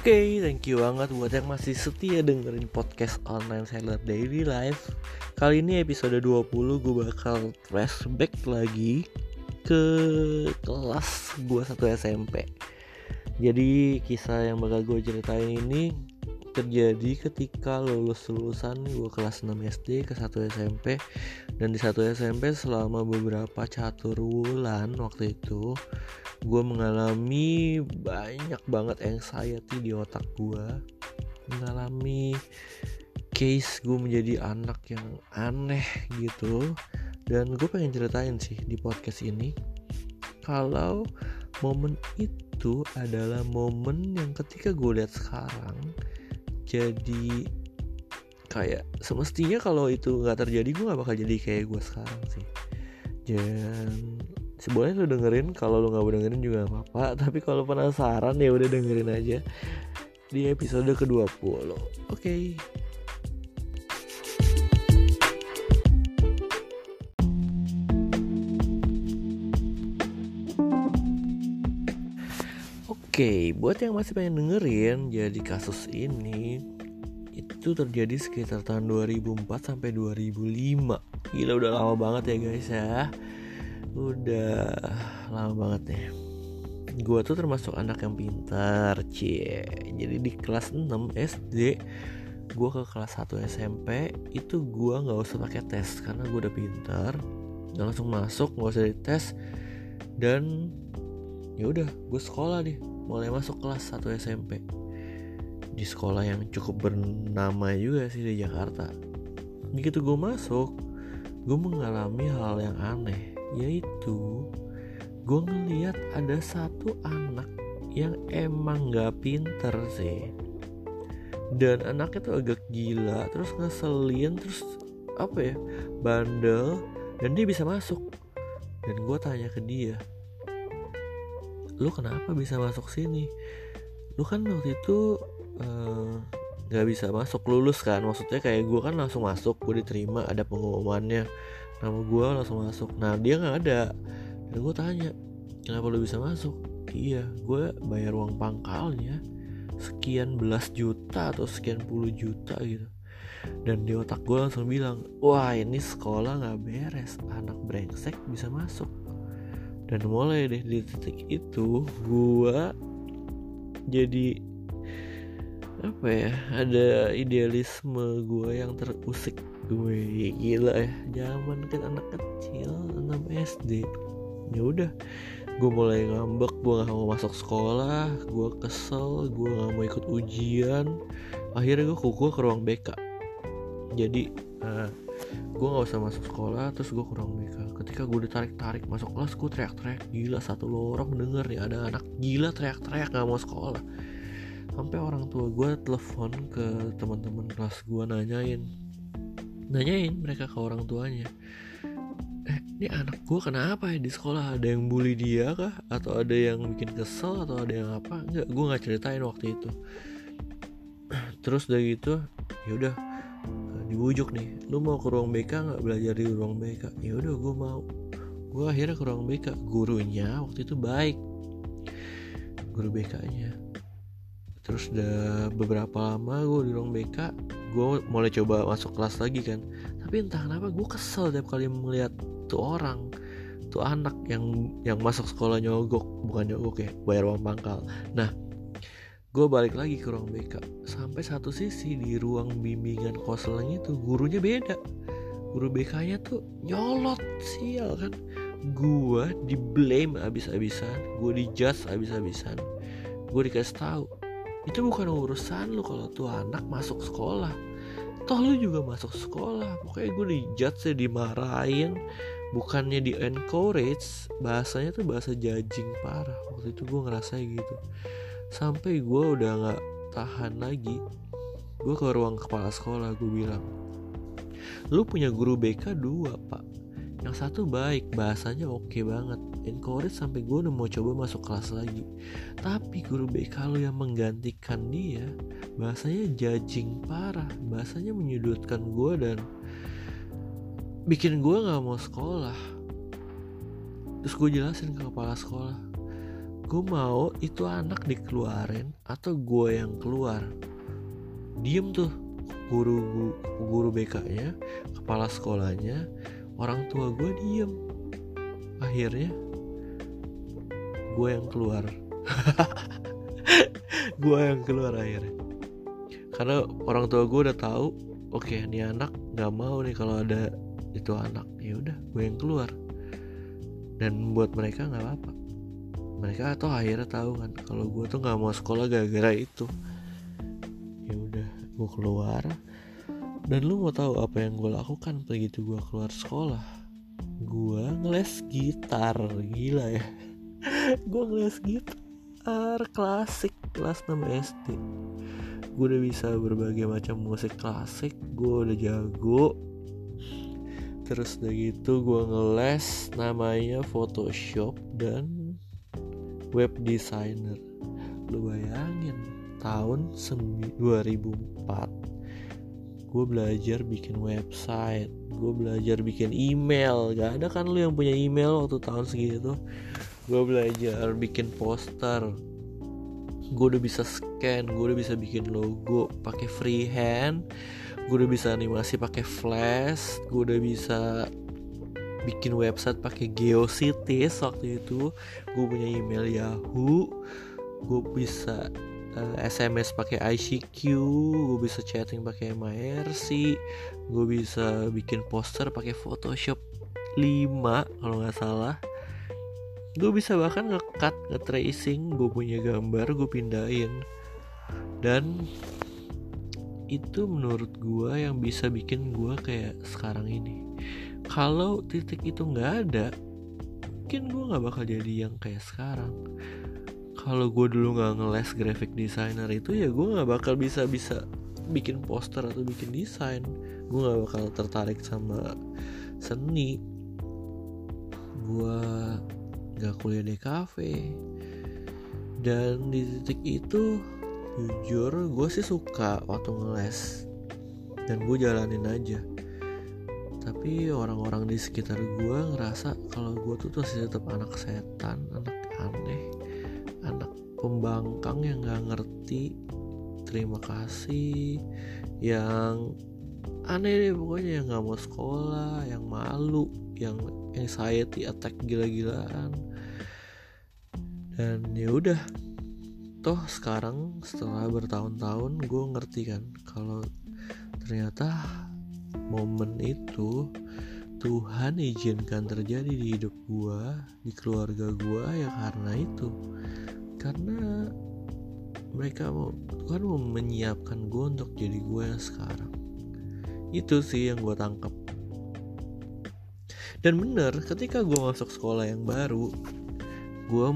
Oke, okay, thank you banget buat yang masih setia dengerin podcast online seller daily life. Kali ini episode 20 gue bakal flashback lagi ke kelas gue satu SMP Jadi kisah yang bakal gue ceritain ini terjadi ketika lulus lulusan gue kelas 6 SD ke 1 SMP dan di 1 SMP selama beberapa catur bulan waktu itu gue mengalami banyak banget anxiety di otak gue mengalami case gue menjadi anak yang aneh gitu. Dan gue pengen ceritain sih di podcast ini kalau momen itu adalah momen yang ketika gue lihat sekarang jadi kayak semestinya kalau itu nggak terjadi gue nggak bakal jadi kayak gue sekarang sih. Dan sebenarnya lo dengerin kalau lo nggak dengerin juga gak apa-apa. Tapi kalau penasaran ya udah dengerin aja di episode ke-20 oke. okay. Oke, buat yang masih pengen dengerin, jadi kasus ini itu terjadi sekitar tahun 2004 sampai 2005. Gila udah lama banget ya guys ya. Udah lama banget nih. Gua tuh termasuk anak yang pintar, cie. Jadi di kelas 6 SD gua ke kelas 1 SMP itu gua nggak usah pakai tes karena gua udah pintar langsung masuk nggak usah dites dan ya udah gue sekolah deh mulai masuk kelas 1 SMP di sekolah yang cukup bernama juga sih di Jakarta. Begitu gue masuk gue mengalami hal yang aneh yaitu gue ngeliat ada satu anak yang emang gak pinter sih. Dan anaknya tuh agak gila terus ngeselin terus apa ya bandel dan dia bisa masuk. Dan gue tanya ke dia lu kenapa bisa masuk sini? Lu kan waktu itu eh, nggak uh, bisa masuk lulus kan. Maksudnya kayak gue kan langsung masuk gue diterima ada pengumumannya. Nama gue langsung masuk. Nah dia nggak ada. Dan gue tanya kenapa lu bisa masuk? Iya gue bayar uang pangkalnya sekian belas juta atau sekian puluh juta gitu. Dan di otak gue langsung bilang wah ini sekolah nggak beres. Anak brengsek bisa masuk dan mulai deh di titik itu gua jadi apa ya ada idealisme gue yang terusik gue gila ya zaman kan anak kecil 6 SD ya udah gue mulai ngambek gue gak mau masuk sekolah gue kesel gue gak mau ikut ujian. Akhirnya gue kuku ke ruang BK jadi uh, gue nggak usah masuk sekolah terus gue kurang BK ketika gue ditarik-tarik masuk kelas gue teriak-teriak gila satu lorong denger nih ada anak gila teriak-teriak nggak mau sekolah. Sampai orang tua gue telepon ke teman-teman kelas gue nanyain. Nanyain mereka ke orang tuanya. Eh ini anak gue kenapa ya di sekolah? Ada yang bully dia kah? Atau ada yang bikin kesel? Atau ada yang apa? Enggak gue nggak ceritain waktu itu. Terus dari gitu ya udah dibujuk nih lu mau ke ruang BK nggak belajar di ruang BK ya udah gue mau. Gue akhirnya ke ruang BK gurunya waktu itu baik. Guru BK nya terus udah beberapa lama gue di ruang BK gue mulai coba masuk kelas lagi kan. Tapi entah kenapa gue kesel tiap kali melihat tuh orang tuh anak yang yang masuk sekolah nyogok bukan nyogok ya bayar uang pangkal. Nah gue balik lagi ke ruang BK sampai satu sisi di ruang bimbingan konseling itu gurunya beda. Guru BK nya tuh nyolot sial kan? Gue di blame abis-abisan gue di judge abis-abisan. Gue dikasih tahu itu bukan urusan lu kalau tuh anak masuk sekolah. Toh lu juga masuk sekolah. Pokoknya gue di judge dimarahin. Bukannya di encourage bahasanya tuh bahasa judging parah. Waktu itu gue ngerasa gitu sampai gue udah nggak tahan lagi. Gue ke ruang kepala sekolah gue bilang lu punya guru BK dua pak. Yang satu baik bahasanya oke okay banget. Encourage sampai gue udah mau coba masuk kelas lagi. Tapi guru BK lu yang menggantikan dia bahasanya judging parah bahasanya menyudutkan gue dan bikin gue nggak mau sekolah. Terus gue jelasin ke kepala sekolah gue mau itu anak dikeluarin atau gue yang keluar. Diem tuh guru guru BK nya kepala sekolahnya orang tua gue diem. Akhirnya gue yang keluar. Gue yang keluar akhirnya. Karena orang tua gue udah tahu oke okay, ini anak nggak mau nih kalau ada itu anak. Ya udah gue yang keluar. Dan buat mereka nggak apa-apa mereka atau akhirnya tahu kan kalau gue tuh nggak mau sekolah gara-gara itu. Ya udah gue keluar. Dan lu mau tahu apa yang gue lakukan begitu gue keluar sekolah? Gue ngeles gitar gila ya. Gue ngeles gitar klasik kelas 6 SD gue udah bisa berbagai macam musik klasik gue udah jago. Terus udah gitu gue ngeles namanya Photoshop dan web designer. Lu bayangin tahun 2004 gue belajar bikin website gue belajar bikin email. Gak ada kan lu yang punya email waktu tahun segitu gue belajar bikin poster. Gue udah bisa scan gue udah bisa bikin logo pakai freehand. Gue udah bisa animasi pakai flash. Gue udah bisa bikin website pakai geocities waktu itu gue punya email yahoo gue bisa uh, eh, SMS pakai ICQ, gue bisa chatting pakai MIRC, gue bisa bikin poster pakai Photoshop 5 kalau nggak salah. Gue bisa bahkan ngekat, nge-tracing, gue punya gambar, gue pindahin. Dan itu menurut gue yang bisa bikin gue kayak sekarang ini. Kalau titik itu nggak ada, mungkin gue nggak bakal jadi yang kayak sekarang. Kalau gue dulu nggak ngeles graphic designer itu ya gue nggak bakal bisa bisa bikin poster atau bikin desain. Gue nggak bakal tertarik sama seni. Gue nggak kuliah di kafe. Dan di titik itu jujur gue sih suka waktu ngeles. Dan gue jalanin aja tapi orang-orang di sekitar gue ngerasa kalau gue tuh masih tetap anak setan anak aneh anak pembangkang yang nggak ngerti terima kasih yang aneh deh pokoknya yang nggak mau sekolah yang malu yang anxiety attack gila-gilaan. Dan ya udah toh sekarang setelah bertahun-tahun gue ngerti kan kalau ternyata momen itu Tuhan izinkan terjadi di hidup gue di keluarga gue ya karena itu. Karena mereka mau Tuhan mau menyiapkan gue untuk jadi gue yang sekarang. Itu sih yang gue tangkap. Dan bener ketika gue masuk sekolah yang baru gue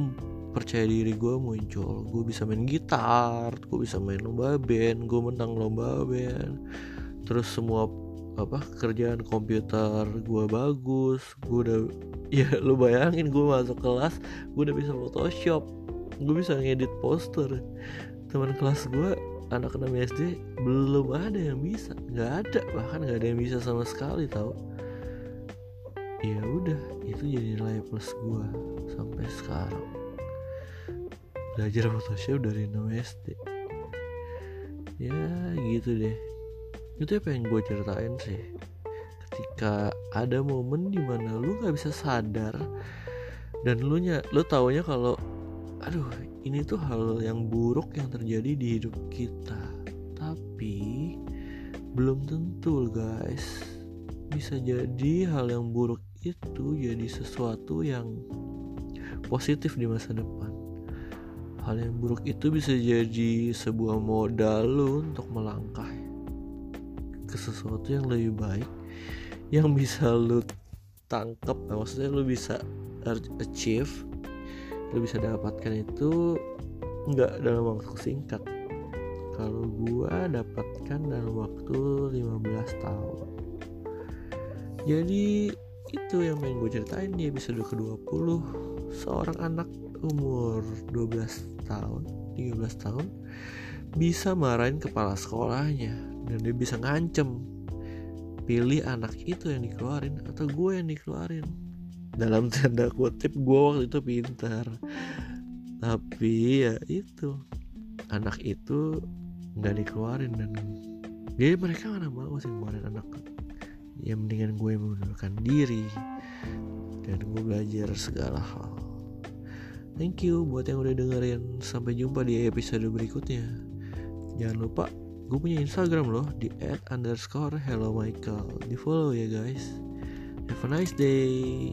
percaya diri gue muncul. Gue bisa main gitar gue bisa main lomba band gue menang lomba band. Terus semua apa kerjaan komputer gue bagus gue udah ya lu bayangin gue masuk kelas gue udah bisa Photoshop gue bisa ngedit poster. Teman kelas gue anak 6 SD belum ada yang bisa nggak ada bahkan nggak ada yang bisa sama sekali tau. Ya udah itu jadi nilai plus gue sampai sekarang. Belajar Photoshop dari 6 SD ya gitu deh itu apa yang gue ceritain sih. Ketika ada momen di mana lu nggak bisa sadar dan lu nya lu taunya kalau aduh ini tuh hal yang buruk yang terjadi di hidup kita. Tapi belum tentu guys. Bisa jadi hal yang buruk itu jadi sesuatu yang positif di masa depan. Hal yang buruk itu bisa jadi sebuah modal lu untuk melangkah ke sesuatu yang lebih baik yang bisa lu tangkap nah, maksudnya lu bisa achieve lu bisa dapatkan itu nggak dalam waktu singkat. Kalau gua dapatkan dalam waktu 15 tahun. Jadi itu yang main gue ceritain di episode ke-20 seorang anak umur 12 tahun 13 tahun bisa marahin kepala sekolahnya dan dia bisa ngancem. Pilih anak itu yang dikeluarin atau gue yang dikeluarin. Dalam tanda kutip gue waktu itu pintar. Tapi ya itu. Anak itu nggak dikeluarin dan jadi mereka mana mau sih ngeluarin anak? Ya mendingan gue mengundurkan diri dan gue belajar segala hal. Thank you buat yang udah dengerin. Sampai jumpa di episode berikutnya. Jangan lupa gue punya instagram loh di at underscore hello michael. Di follow ya guys. Have a nice day